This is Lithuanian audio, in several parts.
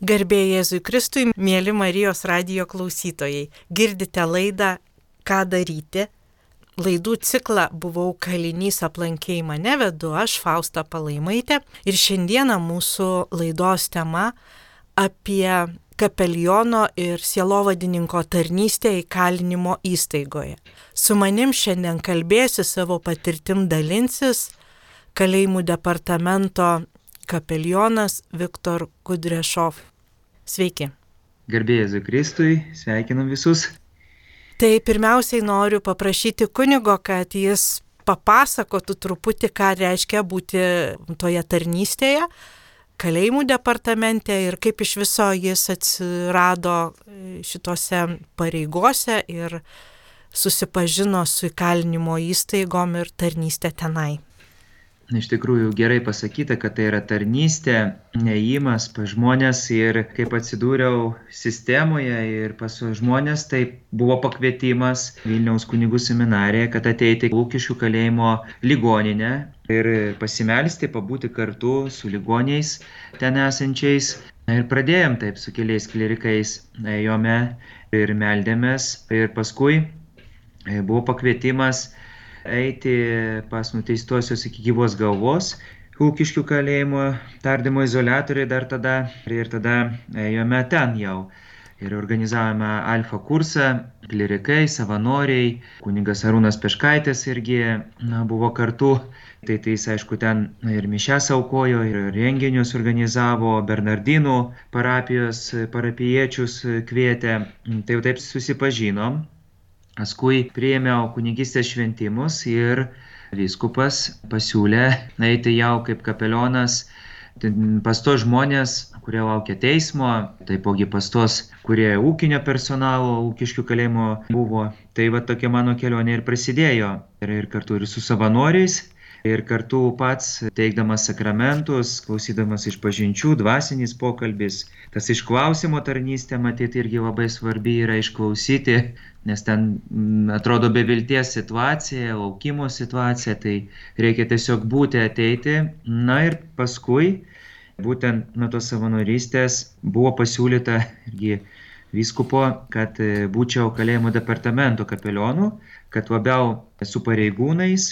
Garbėjai Jėzui Kristui, mėly Marijos radio klausytojai, girdite laidą Ką daryti? Laidų ciklą buvau kalinys aplankiai mane vedu aš, Fausta Palaimaitė, ir šiandieną mūsų laidos tema apie kapeliono ir sielovadininko tarnystę įkalinimo įstaigoje. Su manim šiandien kalbėsi savo patirtim dalinsis kalėjimų departamento kapelionas Viktor Kudrešov. Sveiki. Garbėjai Kristui, sveikinam visus. Tai pirmiausiai noriu paprašyti kunigo, kad jis papasakotų truputį, ką reiškia būti toje tarnystėje, kalėjimų departamente ir kaip iš viso jis atsirado šitose pareigose ir susipažino su įkalinimo įstaigom ir tarnystė tenai iš tikrųjų gerai pasakyta, kad tai yra tarnystė, neįimas pas žmonės ir kaip atsidūriau sistemoje ir pas žmonės, tai buvo pakvietimas Vilniaus kunigų seminarėje, kad ateiti Lūkiškių kalėjimo ligoninę ir pasimelsti, pabūti kartu su ligoniais ten esančiais. Ir pradėjom taip su keliais klerikais, ėjome ir meldėmės ir paskui buvo pakvietimas eiti pas nuteistuosius iki gyvos galvos. Ūkiškių kalėjimo tardymo izolatoriai dar tada ir tada ėjome ten jau. Ir organizavome alfa kursą, klerikai, savanoriai, kuningas Arūnas Peškaitės irgi na, buvo kartu. Tai, tai jis, aišku, ten ir mišęs aukojo, ir renginius organizavo, Bernardinų parapijos parapiečius kvietė. Tai jau taip susipažinom. Paskui priėmiau kunigystės šventimus ir vyskupas pasiūlė eiti jau kaip kapelionas pas tos žmonės, kurie laukia teismo, taipogi pas tos, kurie ūkinio personalo, ūkiškių kalėjimo buvo. Tai va tokia mano kelionė ir prasidėjo. Ir, ir kartu ir su savanoriais, ir kartu pats teikdamas sakramentus, klausydamas iš pažinčių, dvasinis pokalbis. Tas išklausimo tarnystė, matyti, irgi labai svarbi yra išklausyti, nes ten mm, atrodo bevilties situacija, laukimo situacija, tai reikia tiesiog būti, ateiti. Na ir paskui, būtent nuo tos savanorystės buvo pasiūlyta irgi vyskupo, kad e, būčiau kalėjimo departamento kapelionu, kad labiau su pareigūnais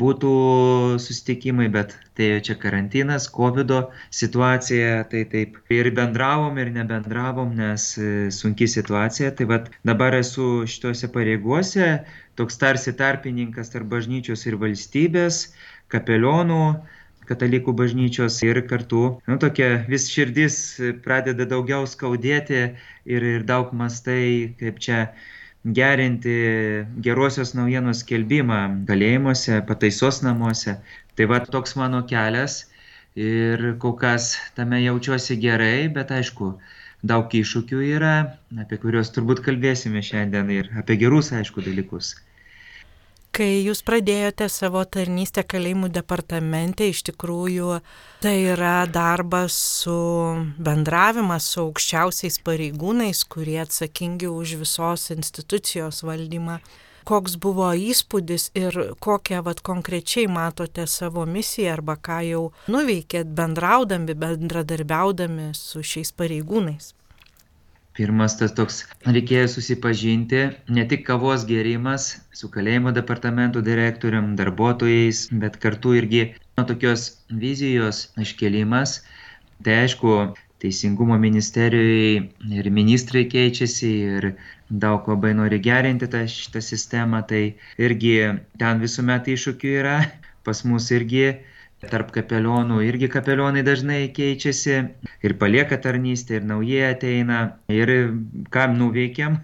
būtų susitikimai, bet tai čia karantinas, COVID situacija, tai taip ir bendravom, ir nebendravom, nes e, sunki situacija. Tai vad dabar esu šituose pareiguose, toks tarsi tarpininkas tarp bažnyčios ir valstybės, kapelionų katalikų bažnyčios ir kartu, nu, tokia vis širdis pradeda daugiau skaudėti ir, ir daug mastai, kaip čia gerinti gerosios naujienos skelbimą kalėjimuose, pataisos namuose. Tai va toks mano kelias ir kol kas tame jaučiuosi gerai, bet aišku, daug iššūkių yra, apie kuriuos turbūt kalbėsime šiandien ir apie gerus, aišku, dalykus. Kai jūs pradėjote savo tarnystę kalėjimų departamente, iš tikrųjų tai yra darbas su bendravimas su aukščiausiais pareigūnais, kurie atsakingi už visos institucijos valdymą. Koks buvo įspūdis ir kokią vat, konkrečiai matote savo misiją arba ką jau nuveikėt bendraudami, bendradarbiaudami su šiais pareigūnais? Pirmas tas toks reikėjo susipažinti, ne tik kavos gėrimas su kalėjimo departamento direktorium, darbuotojais, bet kartu irgi nu, tokios vizijos iškelimas. Tai aišku, Teisingumo ministerijoje ir ministrai keičiasi ir daug labai nori gerinti tą, šitą sistemą, tai irgi ten visuomet iššūkių yra, pas mus irgi Tarp kapelionų irgi kapelionai dažnai keičiasi ir palieka tarnystę ir naujie ateina. Ir ką nuveikėm,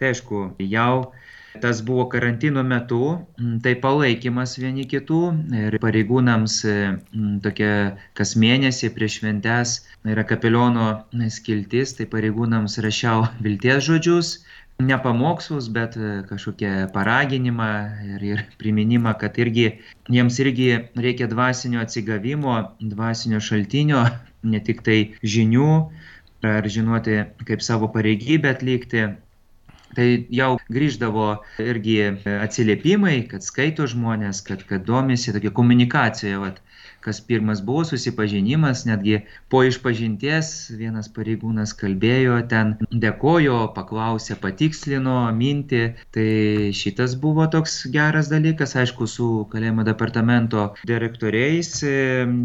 tai aišku, jau tas buvo karantino metu, tai palaikymas vieni kitų ir pareigūnams tokia kas mėnesį prieš šventes yra kapeliono skiltis, tai pareigūnams rašiau vilties žodžius ne pamokslus, bet e, kažkokią paraginimą ir, ir priminimą, kad irgi jiems irgi reikia dvasinio atsigavimo, dvasinio šaltinio, ne tik tai žinių ar žinoti, kaip savo pareigybę atlikti. Tai jau grįždavo irgi atsiliepimai, kad skaito žmonės, kad, kad domisi tokia komunikacija, vat, kas pirmas buvo susipažinimas, netgi po išpažinties vienas pareigūnas kalbėjo, ten dėkojo, paklausė, patikslino mintį. Tai šitas buvo toks geras dalykas, aišku, su kalėjimo departamento direktoriais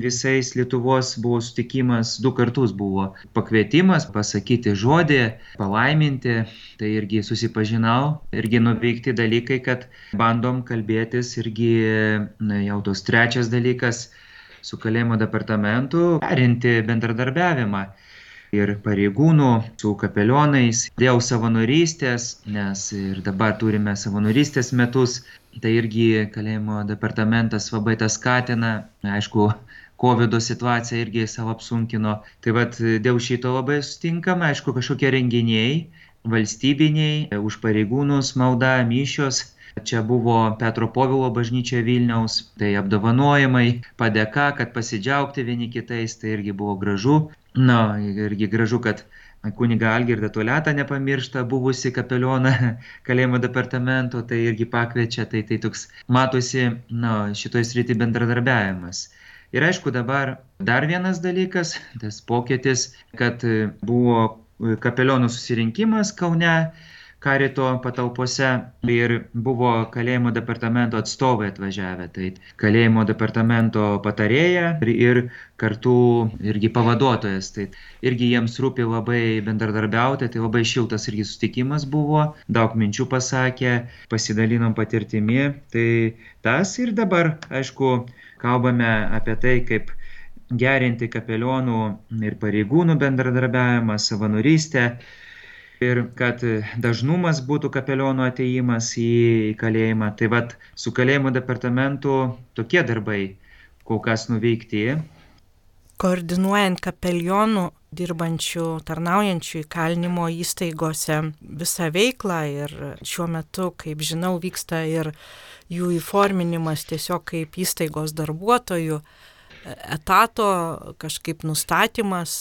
visais Lietuvos buvo sutikimas, du kartus buvo pakvietimas pasakyti žodį, palaiminti, tai irgi susipažinau, irgi nuveikti dalykai, kad bandom kalbėtis irgi na, jau tos trečias dalykas su kalėjimo departamentu perinti bendradarbiavimą ir pareigūnų su kapelionais dėl savanorystės, nes ir dabar turime savanorystės metus, tai irgi kalėjimo departamentas labai tas skatina, aišku, COVID situacija irgi savo apsunkino. Tai vad dėl šito labai sutinkame, aišku, kažkokie renginiai valstybiniai, už pareigūnus malda, mišios Čia buvo Petro Povilo bažnyčia Vilniaus, tai apdovanojimai, padėka, kad pasidžiaugti vieni kitais, tai irgi buvo gražu. Na, irgi gražu, kad kuniga Algirda Tuoletą nepamiršta, buvusi kapelioną kalėjimo departamento, tai irgi pakviečia, tai tai toks matosi, na, šitoj srity bendradarbiavimas. Ir aišku, dabar dar vienas dalykas, tas pokytis, kad buvo kapelionų susirinkimas Kaune karito patalpose ir buvo kalėjimo departamento atstovai atvažiavę. Tai kalėjimo departamento patarėja ir, ir kartu irgi pavaduotojas. Tai irgi jiems rūpi labai bendradarbiauti, tai labai šiltas irgi sustikimas buvo, daug minčių pasakė, pasidalinom patirtimi. Tai tas ir dabar, aišku, kalbame apie tai, kaip gerinti kapelionų ir pareigūnų bendradarbiavimą, savanorystę ir kad dažnumas būtų kapelionų ateimas į kalėjimą. Tai vad su kalėjimo departamentu tokie darbai kol kas nuveikti. Koordinuojant kapelionų dirbančių, tarnaujančių įkalinimo įstaigose visą veiklą ir šiuo metu, kaip žinau, vyksta ir jų įforminimas tiesiog kaip įstaigos darbuotojų etato kažkaip nustatymas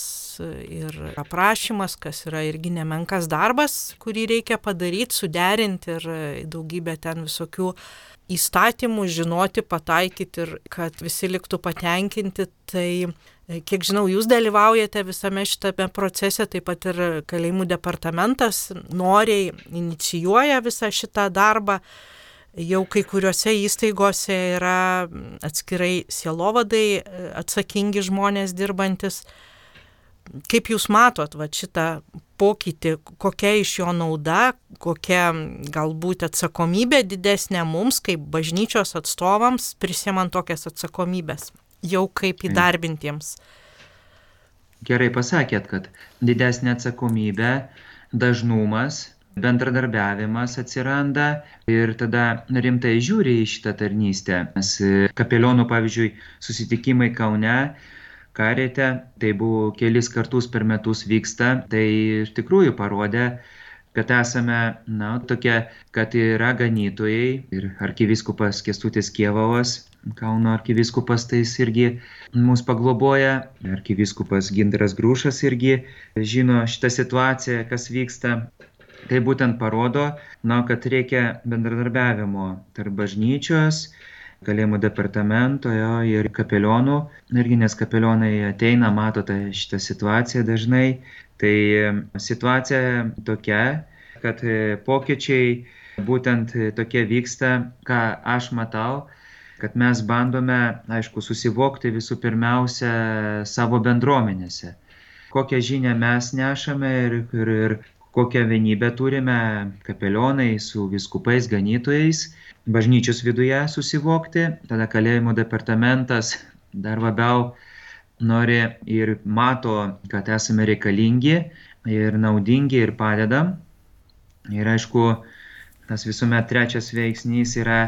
ir aprašymas, kas yra irgi nemenkas darbas, kurį reikia padaryti, suderinti ir daugybę ten visokių įstatymų žinoti, pataikyti ir kad visi liktų patenkinti. Tai, kiek žinau, jūs dalyvaujate visame šitame procese, taip pat ir kalėjimų departamentas noriai inicijuoja visą šitą darbą jau kai kuriuose įstaigose yra atskirai sielovadai e, atsakingi žmonės dirbantis. Kaip Jūs matot va, šitą pokytį, kokia iš jo nauda, kokia galbūt atsakomybė didesnė mums, kaip bažnyčios atstovams, prisimant tokias atsakomybės, jau kaip įdarbintiems? Gerai pasakėt, kad didesnė atsakomybė, dažnumas bendradarbiavimas atsiranda ir tada rimtai žiūri į šitą tarnystę. Nes e, kapelionų, pavyzdžiui, susitikimai Kaune, karėte, tai buvo kelis kartus per metus vyksta, tai iš tikrųjų parodė, kad esame, na, tokie, kad yra ganytojai ir arkiviskupas Kestutis Kievavas, Kauno arkiviskupas, tai jis irgi mus pagloboja, arkiviskupas Ginteras Grūšas irgi žino šitą situaciją, kas vyksta Tai būtent parodo, na, kad reikia bendradarbiavimo tarp bažnyčios, kalėjimų departamento jo, ir kapelionų. Irgi nes kapelionai ateina, mato tą, šitą situaciją dažnai. Tai situacija tokia, kad pokyčiai būtent tokie vyksta, ką aš matau, kad mes bandome, aišku, susivokti visų pirmiausia savo bendruomenėse. Kokią žinią mes nešame ir, ir, ir kokią vienybę turime kapelionai su viskupais ganytojais, bažnyčios viduje susivokti, tada kalėjimo departamentas dar labiau nori ir mato, kad esame reikalingi ir naudingi ir padedam. Ir aišku, tas visuomet trečias veiksnys yra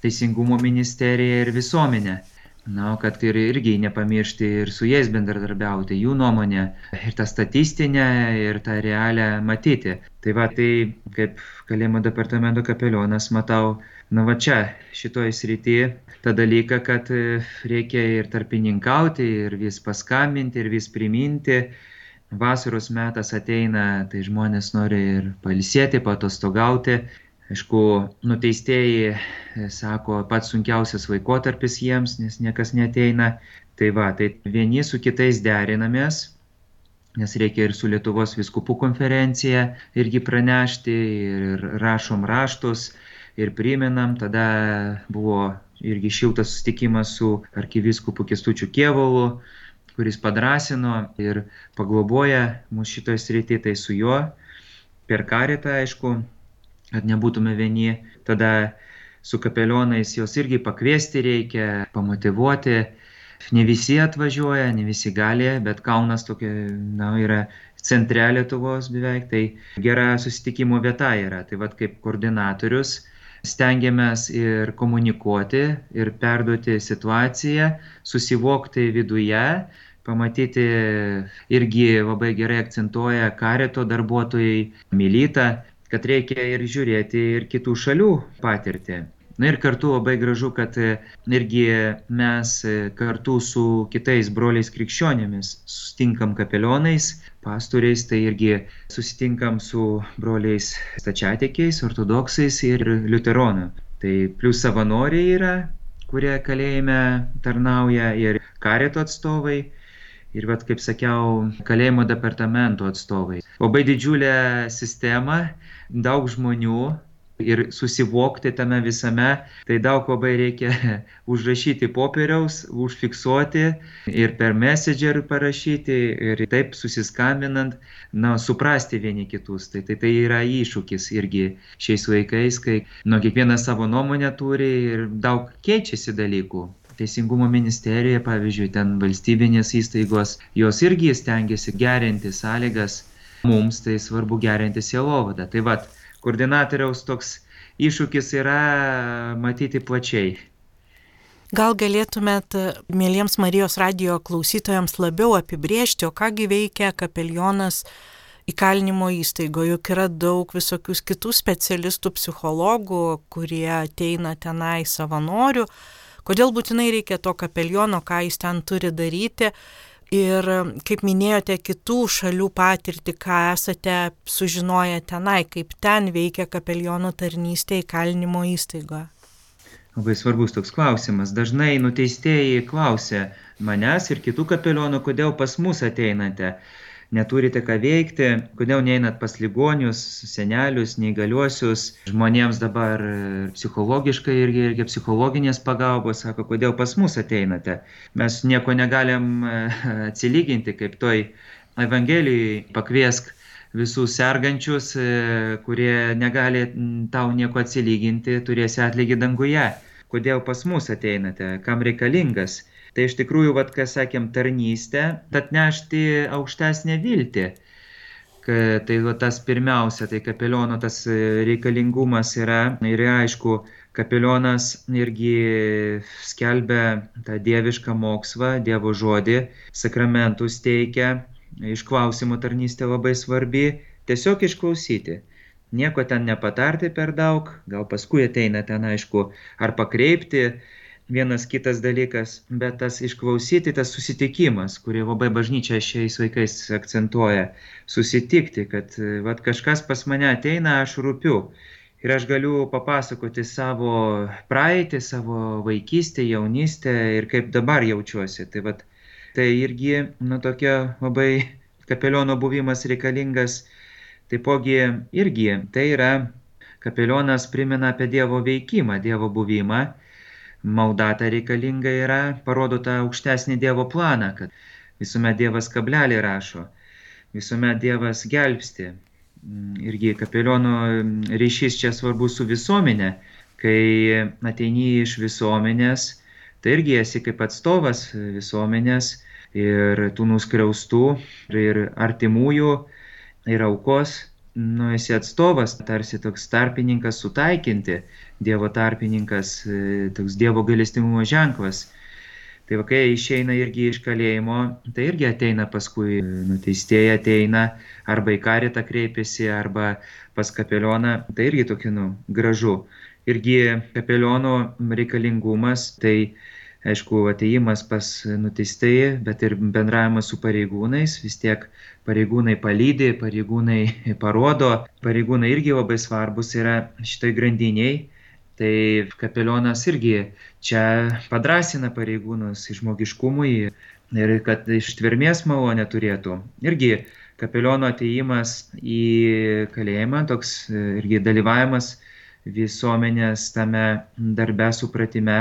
Teisingumo ministerija ir visuomenė. Na, kad ir irgi nepamiršti ir su jais bendradarbiauti, jų nuomonę, ir tą statistinę, ir tą realią matyti. Tai va, tai kaip kalėjimo departamento kapelionas matau, na va čia, šitoje srityje, tą dalyką, kad reikia ir tarpininkauti, ir vis paskambinti, ir vis priminti. Vasaros metas ateina, tai žmonės nori ir palisėti, patostogauti, Aišku, nuteistieji, e, sako, pats sunkiausias laikotarpis jiems, nes niekas neteina. Tai va, tai vieni su kitais derinamės, nes reikia ir su Lietuvos viskupų konferencija irgi pranešti, ir rašom raštus, ir priminam, tada buvo irgi šiltas susitikimas su arkiviskupu Kestučiu Kievolu, kuris padrasino ir pagloboja mūsų šitoje srityje, tai su juo per karitą, aišku, kad nebūtume vieni, tada su kapelionais jos irgi pakviesti reikia, pamotivuoti. Ne visi atvažiuoja, ne visi gali, bet Kaunas tokia, na, yra centre Lietuvos beveik, tai gera susitikimo vieta yra. Tai vad kaip koordinatorius stengiamės ir komunikuoti, ir perduoti situaciją, susivokti viduje, pamatyti irgi labai gerai akcentuoja kareto darbuotojai, Milyta, kad reikia ir žiūrėti ir kitų šalių patirtį. Na ir kartu labai gražu, kad irgi mes kartu su kitais broliais krikščionėmis sustinkam kapelionais, pastoriais, tai irgi susitinkam su broliais stačiatikiais, ortodoksais ir liuteronų. Tai plus savanoriai yra, kurie kalėjime tarnauja ir kareto atstovai, ir, vat, kaip sakiau, kalėjimo departamento atstovai. Labai didžiulė sistema, daug žmonių ir susivokti tame visame, tai daug labai reikia užrašyti popieriaus, užfiksuoti ir per messenger parašyti ir taip susiskambinant, na, suprasti vieni kitus. Tai, tai, tai yra iššūkis irgi šiais laikais, kai nu, kiekvienas savo nuomonę turi ir daug keičiasi dalykų. Teisingumo ministerija, pavyzdžiui, ten valstybinės įstaigos, jos irgi stengiasi gerinti sąlygas, mums tai svarbu gerinti sielovadą. Tai vad, koordinatoriaus toks iššūkis yra matyti plačiai. Gal galėtumėt, mėlyms Marijos radio klausytojams labiau apibriežti, o kągi veikia kapelionas įkalinimo įstaigoje, juk yra daug visokių kitų specialistų, psichologų, kurie ateina tenai savanorių kodėl būtinai reikia to kapeliono, ką jis ten turi daryti. Ir, kaip minėjote, kitų šalių patirtį, ką esate sužinoję tenai, kaip ten veikia kapeliono tarnystė įkalinimo įstaigoje. Labai svarbus toks klausimas. Dažnai nuteistieji klausia manęs ir kitų kapelionų, kodėl pas mus ateinate neturite ką veikti, kodėl neinat pas ligonius, senelius, neįgaliuosius, žmonėms dabar psichologiškai irgi, irgi psichologinės pagalbos, sako, kodėl pas mus ateinate. Mes nieko negalim e, atsilyginti, kaip toj Evangelijai pakviesk visus sergančius, e, kurie negali tau nieko atsilyginti, turėsi atlygį danguje. Kodėl pas mus ateinate, kam reikalingas Tai iš tikrųjų, vad, ką sakėm, tarnystė, atnešti aukštesnę viltį. Tai va, tas pirmiausia, tai kapeliono tas reikalingumas yra. Ir aišku, kapelionas irgi skelbia tą dievišką mokslą, Dievo žodį, sakramentus teikia, išklausimų tarnystė labai svarbi, tiesiog išklausyti. Nieko ten nepatarti per daug, gal paskui ateina ten aišku, ar pakreipti, vienas kitas dalykas, bet tas išklausyti, tas susitikimas, kurį labai bažnyčia šiais vaikais akcentuoja, susitikti, kad vat, kažkas pas mane ateina, aš rūpiu. Ir aš galiu papasakoti savo praeitį, savo vaikystę, jaunystę ir kaip dabar jaučiuosi. Tai, vat, tai irgi, nu, tokia labai kapeliono buvimas reikalingas. Taipogi irgi tai yra, kapelionas primena apie Dievo veikimą, Dievo buvimą malda ta reikalinga yra, parodo tą aukštesnį Dievo planą, kad visuomet Dievas kablelį rašo, visuomet Dievas gelbsti. Mm, irgi kapeliono mm, ryšys čia svarbus su visuomenė, kai ateini iš visuomenės, tai irgi esi kaip atstovas visuomenės ir tų nuskriaustų ir artimųjų ir aukos nu, esi atstovas, tarsi toks tarpininkas sutaikinti, Dievo tarpininkas, e, toks Dievo galestingumo ženklas. Tai va, kai išeina irgi iš kalėjimo, tai irgi ateina paskui, nuteistieji ateina, arba į karitą kreipiasi, arba pas kapelioną, tai irgi tokia, nu, gražu. Irgi kapeliono reikalingumas, tai aišku, ateimas pas nuteistąjį, bet ir bendravimas su pareigūnais, vis tiek pareigūnai palydė, pareigūnai parodo, pareigūnai irgi labai svarbus yra šitai grandiniai Tai kapelionas irgi čia padrasina pareigūnus žmogiškumui ir kad ištvermės malonę turėtų. Irgi kapeliono ateimas į kalėjimą, toks irgi dalyvavimas visuomenės tame darbe supratime,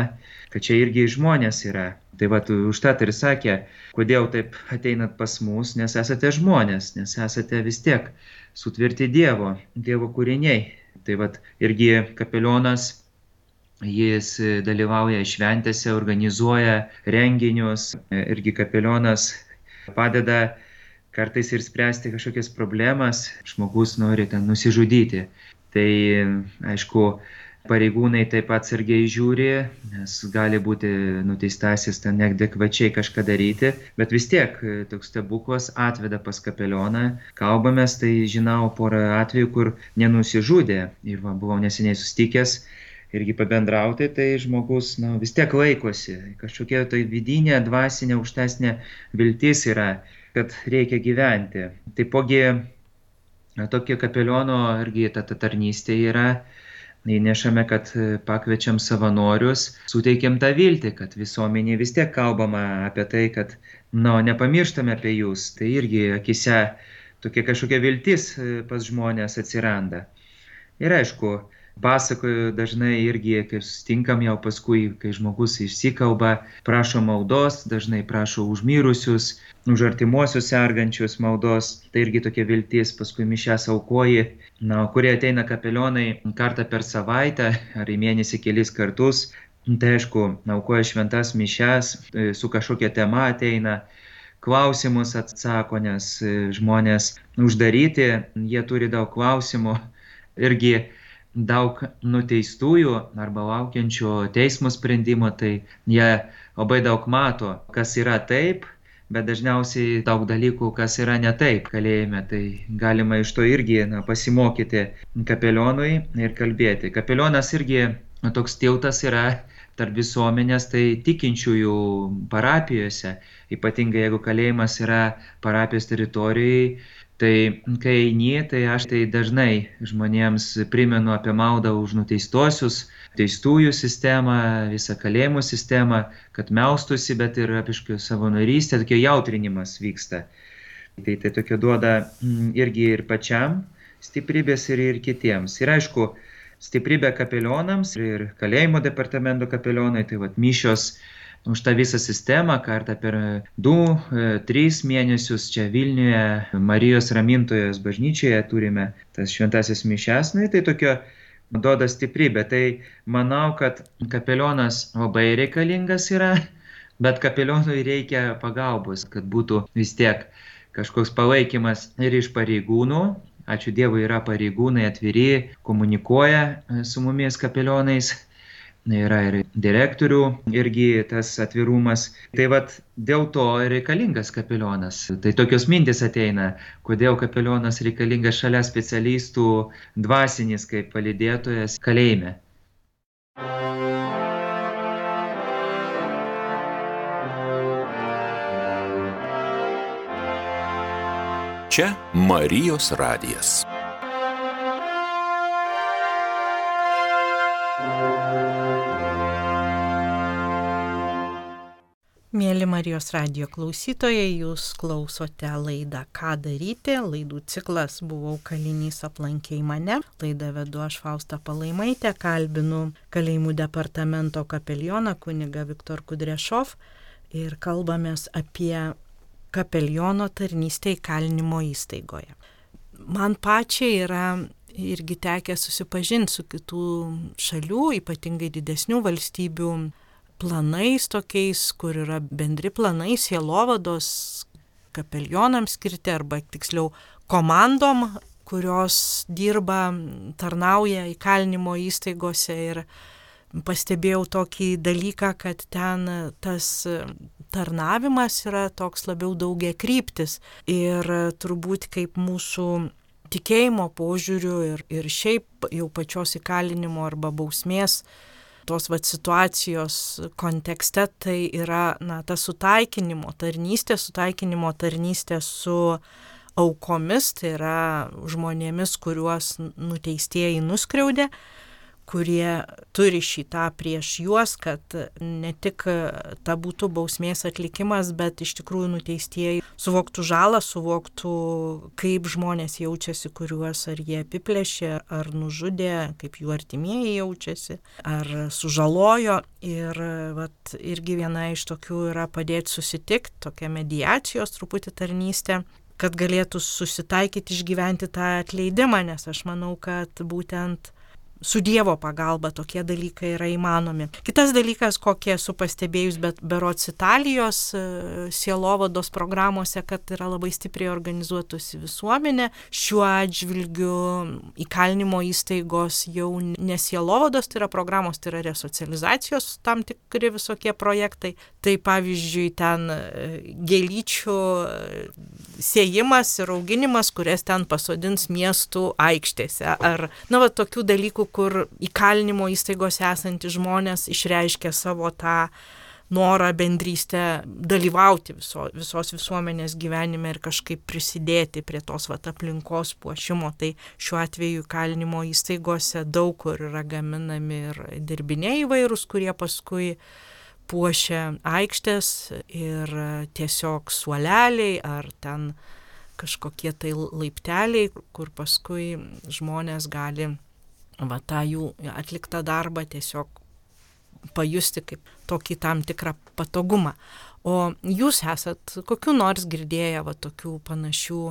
kad čia irgi žmonės yra. Tai va, užtat ir sakė, kodėl taip ateinat pas mus, nes esate žmonės, nes esate vis tiek sutvirti Dievo, Dievo kūriniai. Tai va, irgi kapelionas, jis dalyvauja šventėse, organizuoja renginius, irgi kapelionas padeda kartais ir spręsti kažkokias problemas, žmogus nori ten nusižudyti. Tai aišku, pareigūnai taip pat sargiai žiūri, nes gali būti nuteistasis ten neadekvačiai kažką daryti, bet vis tiek toks stebuklas atveda pas kapelioną, kalbamės, tai žinau porą atvejų, kur nenusižudė ir va, buvau neseniai sustikęs irgi pabendrauti, tai žmogus na, vis tiek laikosi, kažkokia tai vidinė, dvasinė, aukštesnė viltis yra, kad reikia gyventi. Taipogi tokia kapeliono irgi ta, ta tarnystė yra įnešame, kad e, pakviečiam savanorius, suteikiam tą viltį, kad visuomenė vis tiek kalbama apie tai, kad, na, nu, nepamirštame apie jūs. Tai irgi akise tokia kažkokia viltis e, pas žmonės atsiranda. Ir aišku, pasakoju dažnai irgi, kai sustinkam jau paskui, kai žmogus išsikalba, prašo maldos, dažnai prašo užmirusius, už artimuosius sergančius maldos, tai irgi tokia viltis, paskui mišęs aukoji, na, kurie ateina kapelionai kartą per savaitę ar į mėnesį kelis kartus, tai aišku, aukoja šventas mišes, e, su kažkokia tema ateina, klausimus atsako, nes e, žmonės uždaryti, jie turi daug klausimų. Irgi daug nuteistųjų arba laukiančių teismo sprendimo, tai jie labai daug mato, kas yra taip, bet dažniausiai daug dalykų, kas yra ne taip kalėjime, tai galima iš to irgi na, pasimokyti kapelionui ir kalbėti. Kapelionas irgi na, toks tiltas yra tarp visuomenės, tai tikinčiųjų parapijose, ypatingai jeigu kalėjimas yra parapijos teritorijai, Tai kai eini, tai aš tai dažnai žmonėms primenu apie maldą už nuteistuosius, teistųjų sistemą, visą kalėjimų sistemą, kad melstus, bet ir apie savanorystę, tokia jautrinimas vyksta. Tai tai tokia duoda mm, irgi ir pačiam stiprybės ir, ir kitiems. Ir aišku, stiprybė kapelionams ir kalėjimo departamento kapelionai, tai vad mišios už tą visą sistemą kartą per 2-3 e, mėnesius čia Vilniuje Marijos ramintojos bažnyčioje turime tas šventasis mišes, na tai tokio duoda stiprybę. Tai manau, kad kapelionas labai reikalingas yra, bet kapelionui reikia pagalbos, kad būtų vis tiek kažkoks palaikymas ir iš pareigūnų. Ačiū Dievui yra pareigūnai atviri, komunikuoja e, su mumis kapelionais yra ir direktorių irgi tas atvirumas. Tai vad dėl to reikalingas kapelionas. Tai tokios mintis ateina, kodėl kapelionas reikalingas šalia specialistų dvasinis kaip palidėtojas kalėjime. Čia Marijos radijas. Mėly Marijos radio klausytojai, jūs klausote laidą Ką daryti. Laidų ciklas buvau kalinys aplankiai mane. Laidą vedu aš Fausta Palaimaitė, kalbinu kalėjimų departamento kapelioną kuniga Viktor Kudrešov ir kalbamės apie kapeliono tarnystę įkalinimo įstaigoje. Man pačiai yra irgi tekę susipažinti su kitų šalių, ypatingai didesnių valstybių planais tokiais, kur yra bendri planai sielovados kapelionams skirti arba tiksliau komandom, kurios dirba, tarnauja įkalinimo įstaigose. Ir pastebėjau tokį dalyką, kad ten tas tarnavimas yra toks labiau daugia kryptis. Ir turbūt kaip mūsų tikėjimo požiūriu ir, ir šiaip jau pačios įkalinimo arba bausmės tos vat situacijos kontekste tai yra na, ta sutaikinimo tarnystė, sutaikinimo tarnystė su aukomis, tai yra žmonėmis, kuriuos nuteistieji nuskriaudė, kurie turi šitą prieš juos, kad ne tik ta būtų bausmės atlikimas, bet iš tikrųjų nuteistieji suvoktų žalą, suvoktų, kaip žmonės jaučiasi, kuriuos ar jie apiplėšė, ar nužudė, kaip jų artimieji jaučiasi, ar sužalojo. Ir vat, irgi viena iš tokių yra padėti susitikti, tokia mediacijos truputį tarnystė, kad galėtų susitaikyti išgyventi tą atleidimą, nes aš manau, kad būtent su Dievo pagalba tokie dalykai yra įmanomi. Kitas dalykas, kokį esu pastebėjus, bet berots Italijos e, sielovados programuose, kad yra labai stipriai organizuotusi visuomenė. Šiuo atžvilgiu įkalinimo įstaigos jau nesielovados, tai yra programos, tai yra resocializacijos tam tikri visokie projektai. Tai pavyzdžiui, ten e, gėlyčių e, siejimas ir auginimas, kurias ten pasodins miestų aikštėse. Ar, na, va, tokių dalykų, kur įkalinimo įstaigose esantys žmonės išreiškia savo tą norą bendrystę dalyvauti viso, visos visuomenės gyvenime ir kažkaip prisidėti prie tos vat, aplinkos puošimo. Tai šiuo atveju kalinimo įstaigose daug kur yra gaminami ir dirbiniai įvairūs, kurie paskui puošia aikštės ir tiesiog suoleliai ar ten kažkokie tai laipteliai, kur paskui žmonės gali va tą jų atliktą darbą tiesiog pajusti kaip tokį tam tikrą patogumą. O jūs esat kokiu nors girdėję va tokių panašių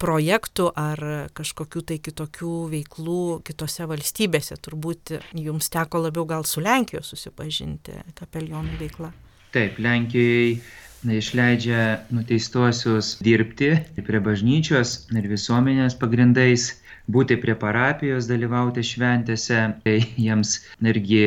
projektų ar kažkokių tai kitokių veiklų kitose valstybėse. Turbūt jums teko labiau gal su Lenkijos susipažinti kapelionų veikla. Taip, Lenkijoje išleidžia nuteistuosius dirbti prie bažnyčios ir visuomenės pagrindais būti prie parapijos, dalyvauti šventėse, tai jiems irgi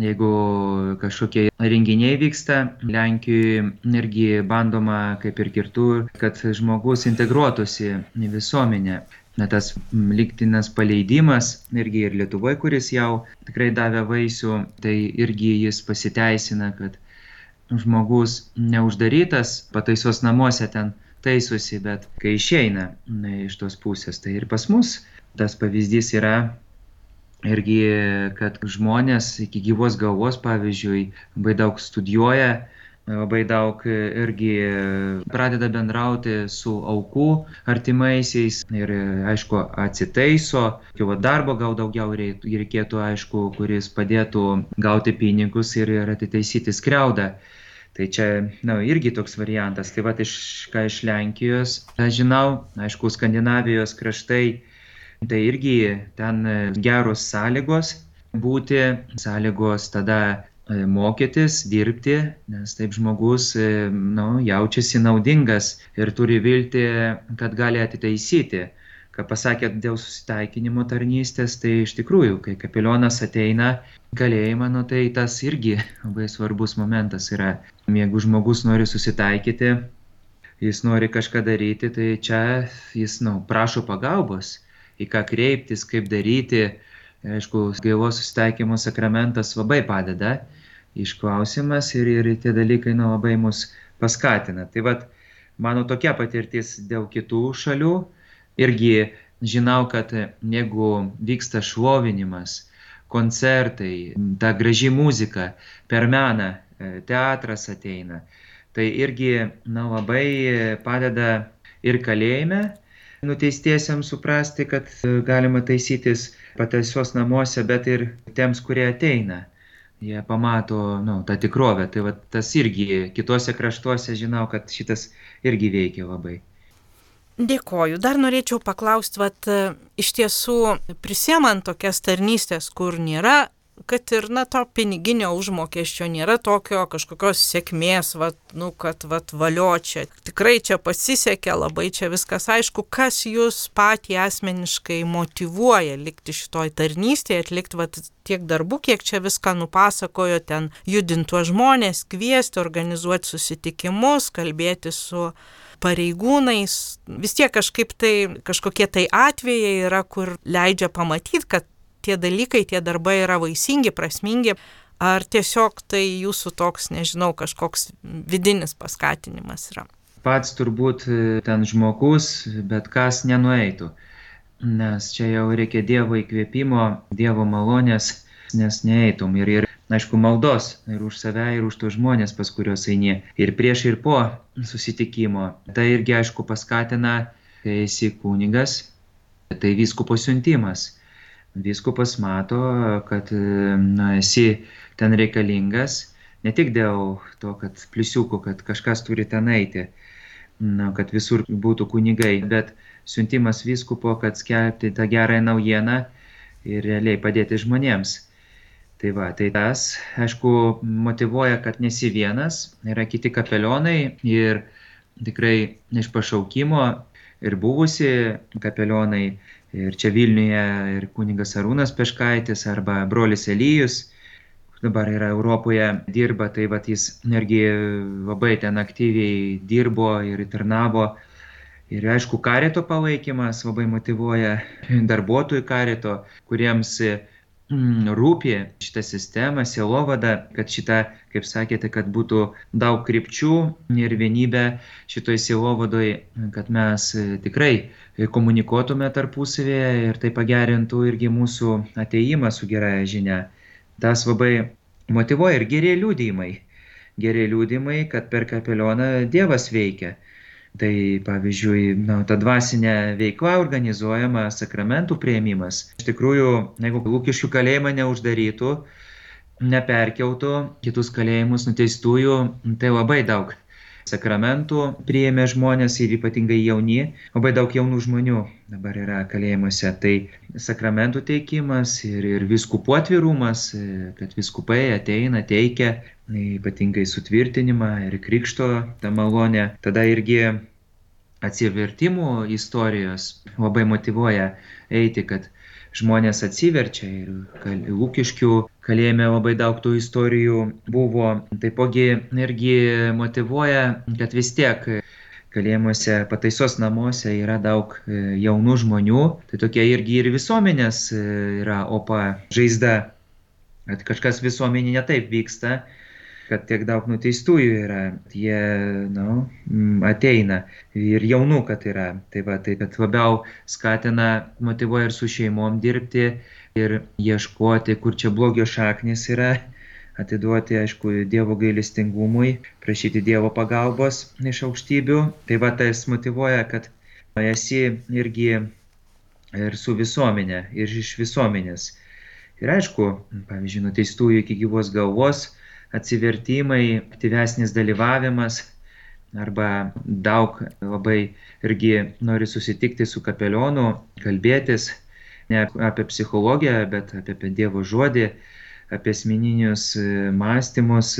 jeigu kažkokie renginiai vyksta, Lenkijoje irgi bandoma, kaip ir kitur, kad žmogus integruotųsi į visuomenę. Na, tas liktinas paleidimas irgi ir Lietuvoje, kuris jau tikrai davė vaisių, tai irgi jis pasiteisina, kad žmogus neuždarytas pataisos namuose ten taisosi, bet kai išeina iš tos pusės, tai ir pas mus tas pavyzdys yra irgi, kad žmonės iki gyvos galvos, pavyzdžiui, labai daug studijuoja, labai daug irgi pradeda bendrauti su aukų artimaisiais ir, aišku, atsitaiso, jau darbo gal daugiau reikėtų, aišku, kuris padėtų gauti pinigus ir, ir atitaisyti skriaudą. Tai čia, na, irgi toks variantas. Tai va, iš, ką iš Lenkijos, žinau, aišku, Skandinavijos kraštai, tai irgi ten geros sąlygos būti, sąlygos tada e, mokytis, dirbti, nes taip žmogus nu, jaučiasi naudingas ir turi vilti, kad gali atitaisyti. Ką pasakėt dėl susitaikinimo tarnystės, tai iš tikrųjų, kai kapelionas ateina kalėjimą, nu, tai tas irgi labai svarbus momentas yra. Jeigu žmogus nori susitaikyti, jis nori kažką daryti, tai čia jis nu, prašo pagalbos, į ką kreiptis, kaip daryti. Aišku, gaivos susitaikymo sakramentas labai padeda, išklausimas ir, ir tie dalykai nu, labai mus paskatina. Tai vad, mano tokia patirtis dėl kitų šalių. Irgi žinau, kad jeigu vyksta šlovinimas, koncertai, ta graži muzika, per meną, e, teatras ateina. Tai irgi na, labai padeda ir kalėjime nuteistiesiams suprasti, kad e, galima taisytis pataisos namuose, bet ir tiems, kurie ateina. Jie pamato nu, tą tikrovę. Tai va, tas irgi kitose kraštuose žinau, kad šitas irgi veikia labai. Dėkoju. Dar norėčiau paklausti, vat, iš tiesų prisiemant tokias tarnystės, kur nėra, kad ir, na, to piniginio užmokesčio nėra tokio kažkokios sėkmės, vat, nu, kad, vat, valio čia. Tikrai čia pasisekė, labai čia viskas aišku, kas jūs patį asmeniškai motivuoja likti šitoj tarnystėje, atlikti, vat, tiek darbų, kiek čia viską nupasakojo, ten judintuo žmonės, kviesti, organizuoti susitikimus, kalbėti su pareigūnais, vis tiek kažkaip tai kažkokie tai atvejai yra, kur leidžia pamatyti, kad tie dalykai, tie darbai yra vaisingi, prasmingi, ar tiesiog tai jūsų toks, nežinau, kažkoks vidinis paskatinimas yra. Pats turbūt e, ten žmogus, bet kas nenueitų. nes čia jau reikia Dievo įkvėpimo, Dievo malonės, nes neeitum. Ir, ir aišku, maldos ir už save, ir už tos žmonės, pas kuriuos eini. Ir prieš ir po susitikimo. Tai irgi, aišku, paskatina, kai esi kunigas, tai vyskupo siuntimas. Vyskupas mato, kad na, esi ten reikalingas, ne tik dėl to, kad pliusiukų, kad kažkas turi ten eiti, na, kad visur būtų kunigai, bet siuntimas vyskupo, kad skelbti tą gerąją naujieną ir realiai padėti žmonėms. Tai va, tai tas, aišku, motivuoja, kad nesi vienas, yra kiti kapelionai ir tikrai iš pašaukimo ir buvusi kapelionai, ir čia Vilniuje, ir kuningas Arūnas Peškaitis, arba brolis Elyjus, dabar yra Europoje, dirba, tai va jis irgi labai ten aktyviai dirbo ir tarnavo. Ir aišku, karito palaikymas labai motivuoja darbuotojų karito, kuriems rūpi šitą sistemą, sielovada, kad šita, kaip sakėte, kad būtų daug krypčių ir vienybė šitoj sielovadoje, kad mes tikrai komunikuotume tarpusavėje ir tai pagerintų irgi mūsų ateimą su gerąją žinia. Tas labai motivuoja ir geriai liūdėjimai. Geriai liūdėjimai, kad per kapelioną Dievas veikia. Tai pavyzdžiui, na, ta dvasinė veikla organizuojama, sakramentų prieimimas. Iš tikrųjų, jeigu Lūkiškių kalėjimą neuždarytų, neperkeltų kitus kalėjimus nuteistųjų, tai labai daug sakramentų priėmė žmonės ir ypatingai jauni, labai daug jaunų žmonių dabar yra kalėjimuose. Tai sakramentų teikimas ir, ir viskupų atvirumas, kad viskupai ateina, teikia ypatingai sutvirtinimą ir krikšto tą malonę. Tada irgi atsivertimų istorijos labai motivuoja eiti, kad žmonės atsiverčia ir lūkiškių kalėjime labai daug tų istorijų buvo. Taipogi irgi motivuoja, kad vis tiek kalėjimuose, pataisos namuose yra daug e, jaunų žmonių, tai tokia irgi ir visuomenės e, yra opa žaizda, kad kažkas visuomenė netaip vyksta, kad tiek daug nuteistųjų yra, jie nu, ateina ir jaunų, kad yra. Tai va, tai kad labiau skatina, motivuoja ir su šeimom dirbti ir ieškoti, kur čia blogio šaknis yra, atiduoti, aišku, Dievo gailestingumui, prašyti Dievo pagalbos iš aukštybių. Tai va, tas motivuoja, kad esi irgi ir su visuomenė, ir iš visuomenės. Ir aišku, pavyzdžiui, nuteistųjų iki gyvos galvos atsivertimai, aktyvesnis dalyvavimas arba daug labai irgi nori susitikti su kapelionu, kalbėtis ne apie psichologiją, bet apie Dievo žodį, apie asmeninius mąstymus,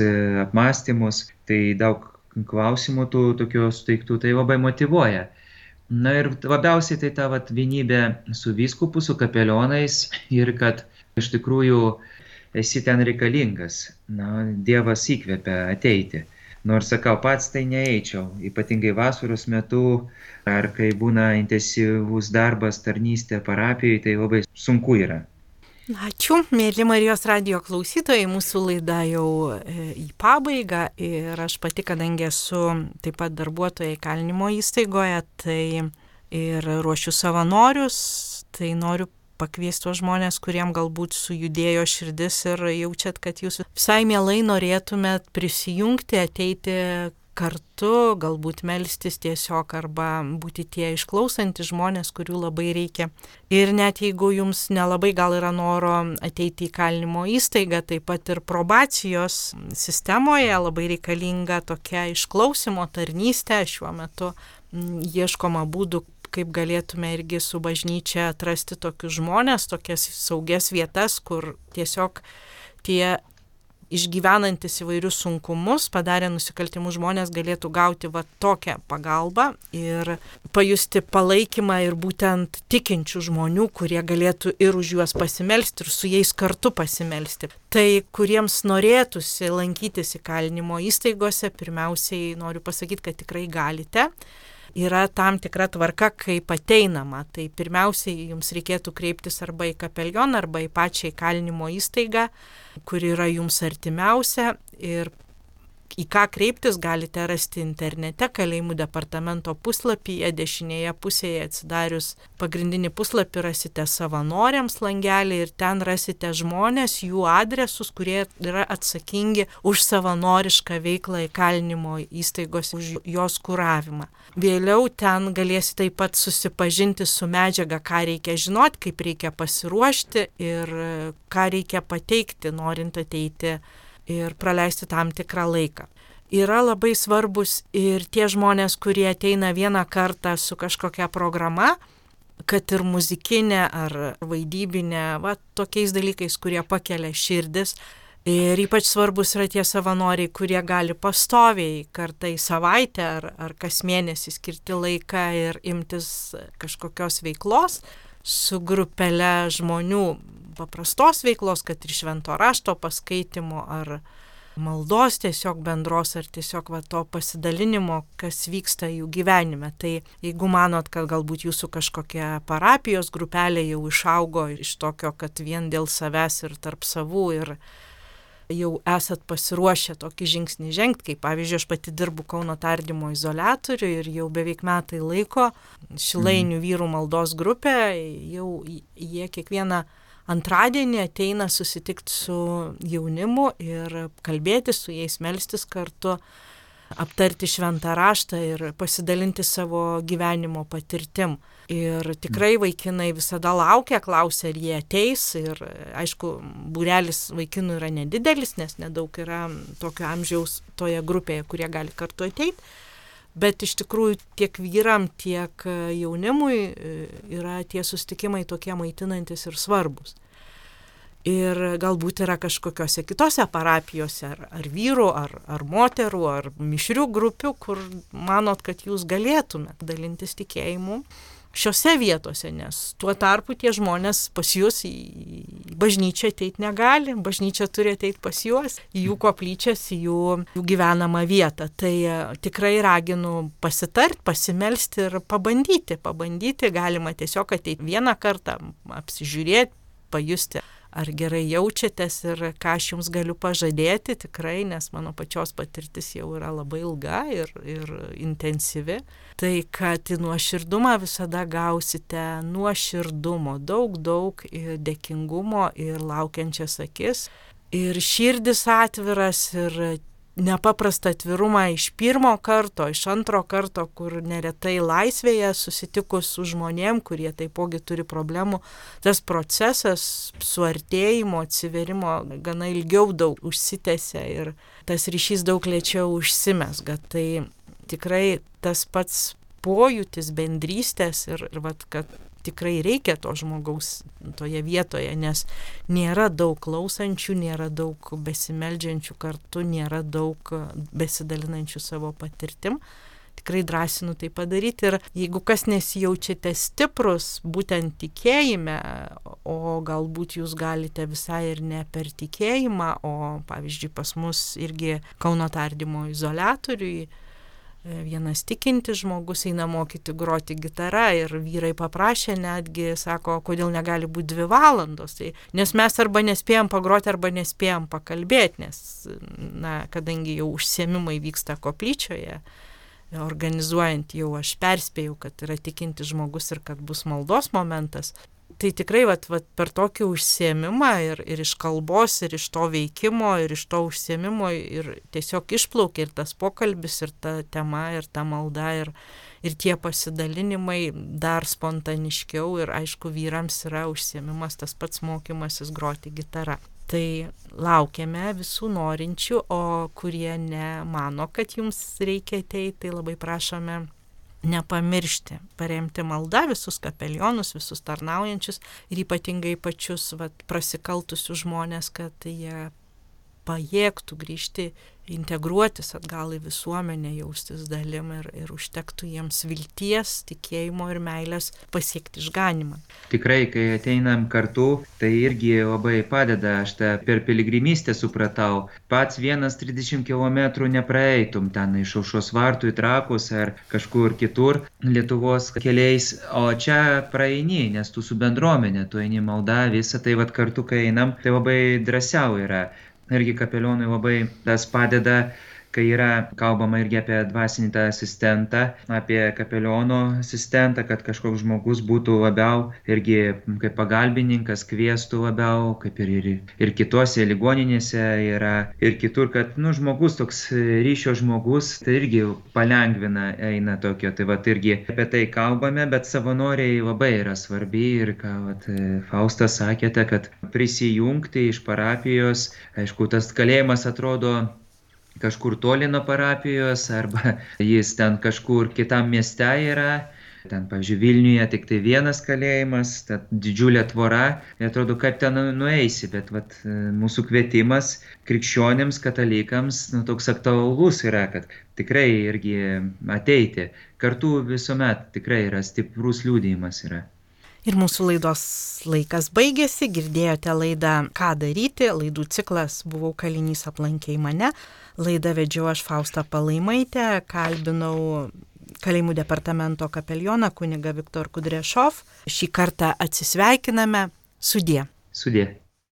apmąstymus. Tai daug klausimų tų tokių suteiktų, tai labai motivuoja. Na ir labiausiai tai ta vat, vienybė su vyskupu, su kapelionais ir kad iš tikrųjų esi ten reikalingas. Na, Dievas įkvepia ateiti. Nors sakau, pats tai neeičiau, ypatingai vasaros metu, ar kai būna intensyvus darbas, tarnystė parapijoje, tai labai sunku yra. Ačiū, mėly Marijos radio klausytojai, mūsų laida jau e, į pabaigą ir aš pati, kadangi esu taip pat darbuotoja įkalinimo įstaigoje, tai ir ruošiu savanorius, tai noriu pakviesti tuos žmonės, kuriem galbūt sujudėjo širdis ir jaučiat, kad jūs visai mielai norėtumėt prisijungti, ateiti kartu, galbūt melstis tiesiog arba būti tie išklausantys žmonės, kurių labai reikia. Ir net jeigu jums nelabai gal yra noro ateiti į kalinimo įstaigą, taip pat ir probacijos sistemoje labai reikalinga tokia išklausimo tarnystė šiuo metu ieškoma būdų, kaip galėtume irgi su bažnyčia atrasti tokius žmonės, tokias saugias vietas, kur tiesiog tie išgyvenantis įvairius sunkumus, padarę nusikaltimus žmonės galėtų gauti va tokią pagalbą ir pajusti palaikymą ir būtent tikinčių žmonių, kurie galėtų ir už juos pasimelsti, ir su jais kartu pasimelsti. Tai kuriems norėtųsi lankytis įkalinimo įstaigose, pirmiausiai noriu pasakyti, kad tikrai galite yra tam tikra tvarka, kaip ateinama. Tai pirmiausiai jums reikėtų kreiptis arba į kapelioną, arba į pačią įkalinimo įstaigą, kur yra jums artimiausia ir į ką kreiptis galite rasti internete kalėjimų departamento puslapyje dešinėje pusėje atsidarius pagrindinį puslapį rasite savanoriams langelį ir ten rasite žmonės jų adresus kurie yra atsakingi už savanorišką veiklą įkalinimo įstaigose už jos kuravimą. Vėliau ten galėsite taip pat susipažinti su medžiaga ką reikia žinot kaip reikia pasiruošti ir ką reikia pateikti norint ateiti ir praleisti tam tikrą laiką. Yra labai svarbus ir tie žmonės, kurie ateina vieną kartą su kažkokia programa, kad ir muzikinė ar vaidybinė, va, tokiais dalykais, kurie pakelia širdis. Ir ypač svarbus yra tie savanoriai, kurie gali pastoviai kartą į savaitę ar, ar kas mėnesį skirti laiką ir imtis kažkokios veiklos su grupele žmonių, paprastos veiklos, kad ir švento rašto paskaitimo ar maldos tiesiog bendros ar tiesiog va to pasidalinimo, kas vyksta jų gyvenime. Tai jeigu manot, kad galbūt jūsų kažkokia parapijos grupelė jau išaugo iš tokio, kad vien dėl savęs ir tarp savų ir jau esat pasiruošę tokį žingsnį žengti, kaip pavyzdžiui, aš pati dirbu Kauno tardymo izolatoriui ir jau beveik metai laiko Šilainių mhm. vyrų maldos grupė, jau jie kiekvieną antradienį ateina susitikti su jaunimu ir kalbėti su jais, melstis kartu, aptarti šventą raštą ir pasidalinti savo gyvenimo patirtim. Ir tikrai vaikinai visada laukia, klausia, ar jie ateis. Ir aišku, būrelis vaikinų yra nedidelis, nes nedaug yra tokio amžiaus toje grupėje, kurie gali kartu ateiti bet iš tikrųjų tiek vyram, tiek e, jaunimui e, yra tie sustikimai tokie maitinantis ir svarbus. Ir galbūt yra kažkokiose kitose parapijose, ar, ar vyrų, ar, ar moterų, ar mišrių grupių, kur manot, kad jūs galėtumėt dalintis tikėjimu šiuose vietose, nes tuo tarpu tie žmonės pas jūs į bažnyčią ateiti negali, bažnyčia turi ateiti pas juos, į jų koplyčias, į jų, jų gyvenamą vietą. Tai e, tikrai raginu pasitart, pasimelsti ir pabandyti. Pabandyti galima tiesiog ateiti vieną kartą, apsižiūrėti, pajusti ar gerai jaučiatės ir ką aš jums galiu pažadėti tikrai, nes mano pačios patirtis jau yra labai ilga ir, ir intensyvi, tai kad į nuoširdumą visada gausite nuoširdumo, daug, daug dėkingumo ir laukiančias akis. Ir širdis atviras ir nepaprastą atvirumą iš pirmo karto, iš antro karto, kur neretai laisvėje susitikus su žmonėm, kurie taipogi turi problemų, tas procesas suartėjimo, atsiverimo gana ilgiau daug užsitęsia ir tas ryšys daug lėčiau užsimesga. Tai tikrai tas pats pojūtis bendrystės ir, ir vat, kad tikrai reikia to žmogaus toje vietoje, nes nėra daug klausančių, nėra daug besimeldžiančių kartu, nėra daug besidalinančių savo patirtim. Tikrai drąsinu tai padaryti ir jeigu kas nesijaučiate stiprus būtent tikėjime, o galbūt jūs galite visai ir ne per tikėjimą, o pavyzdžiui pas mus irgi Kauno tardymo izolatoriui, vienas tikintis žmogus eina mokyti groti gitarą ir vyrai paprašė netgi, sako, kodėl negali būti dvi valandos. Tai, nes mes arba nespėjom pagroti, arba nespėjom pakalbėti, nes, na, kadangi jau užsiemimai vyksta koplyčioje, organizuojant jau aš perspėjau, kad yra tikintis žmogus ir kad bus maldos momentas, tai tikrai vat, vat, per tokį užsiemimą ir, ir iš kalbos, ir iš to veikimo, ir iš to užsiemimo, ir tiesiog išplaukia ir tas pokalbis, ir ta tema, ir ta malda, ir, ir tie pasidalinimai dar spontaniškiau, ir aišku, vyrams yra užsiemimas tas pats mokymasis groti gitarą. Tai laukiame visų norinčių, o kurie nemano, kad jums reikia ateiti, tai labai prašome nepamiršti, paremti maldą visus kapelionus, visus tarnaujančius ir ypatingai pačius vat, prasikaltusius žmonės, kad jie pajėgtų grįžti, integruotis atgal į visuomenę, jaustis dalim ir, ir užtektų jiems vilties, tikėjimo ir meilės pasiekti išganimą. Tikrai, kai ateinam kartu, tai irgi labai padeda, aš tą per piligrimystę supratau. Pats vienas 30 km nepraeitum ten iš aušos vartų į trakus ar kažkur kitur Lietuvos keliais, o čia praeini, nes tu su bendruomenė, tu eini malda, visą tai vad kartu, kai einam, tai labai drąsiau yra irgi kapelionui labai tas padeda kai yra kalbama irgi apie dvasinį tą asistentą, apie kapeliono asistentą, kad kažkoks žmogus būtų labiau irgi kaip pagalbininkas, kvieštų labiau, kaip ir, ir, ir kitose ligoninėse yra, ir kitur, kad, nu, žmogus toks ryšio žmogus, tai irgi palengvina eina tokio, tai va, irgi apie tai kalbame, bet savanoriai labai yra svarbi ir ką vat, Faustas sakėte, kad prisijungti iš parapijos, aišku, tas kalėjimas atrodo kažkur toli nuo parapijos arba jis ten kažkur kitam mieste yra. Ten, pavyzdžiui, Vilniuje tik tai vienas kalėjimas, ta didžiulė tvora, ir atrodo, kaip ten nu, nueisi, bet vat, mūsų kvietimas krikščionėms, katalikams, nu, toks aktualus yra, kad tikrai irgi ateiti. Kartu visuomet tikrai yra stiprus liūdėjimas yra. Ir mūsų laidos laikas baigėsi, girdėjote laidą Ką daryti, laidų ciklas Buvau kalinys aplankiai mane, laidą vedžiau aš Faustą Palaimaitę, kalbinau kalėjimų departamento kapelioną kuniga Viktor Kudrešov. Šį kartą atsisveikiname. Sudie. Sudie.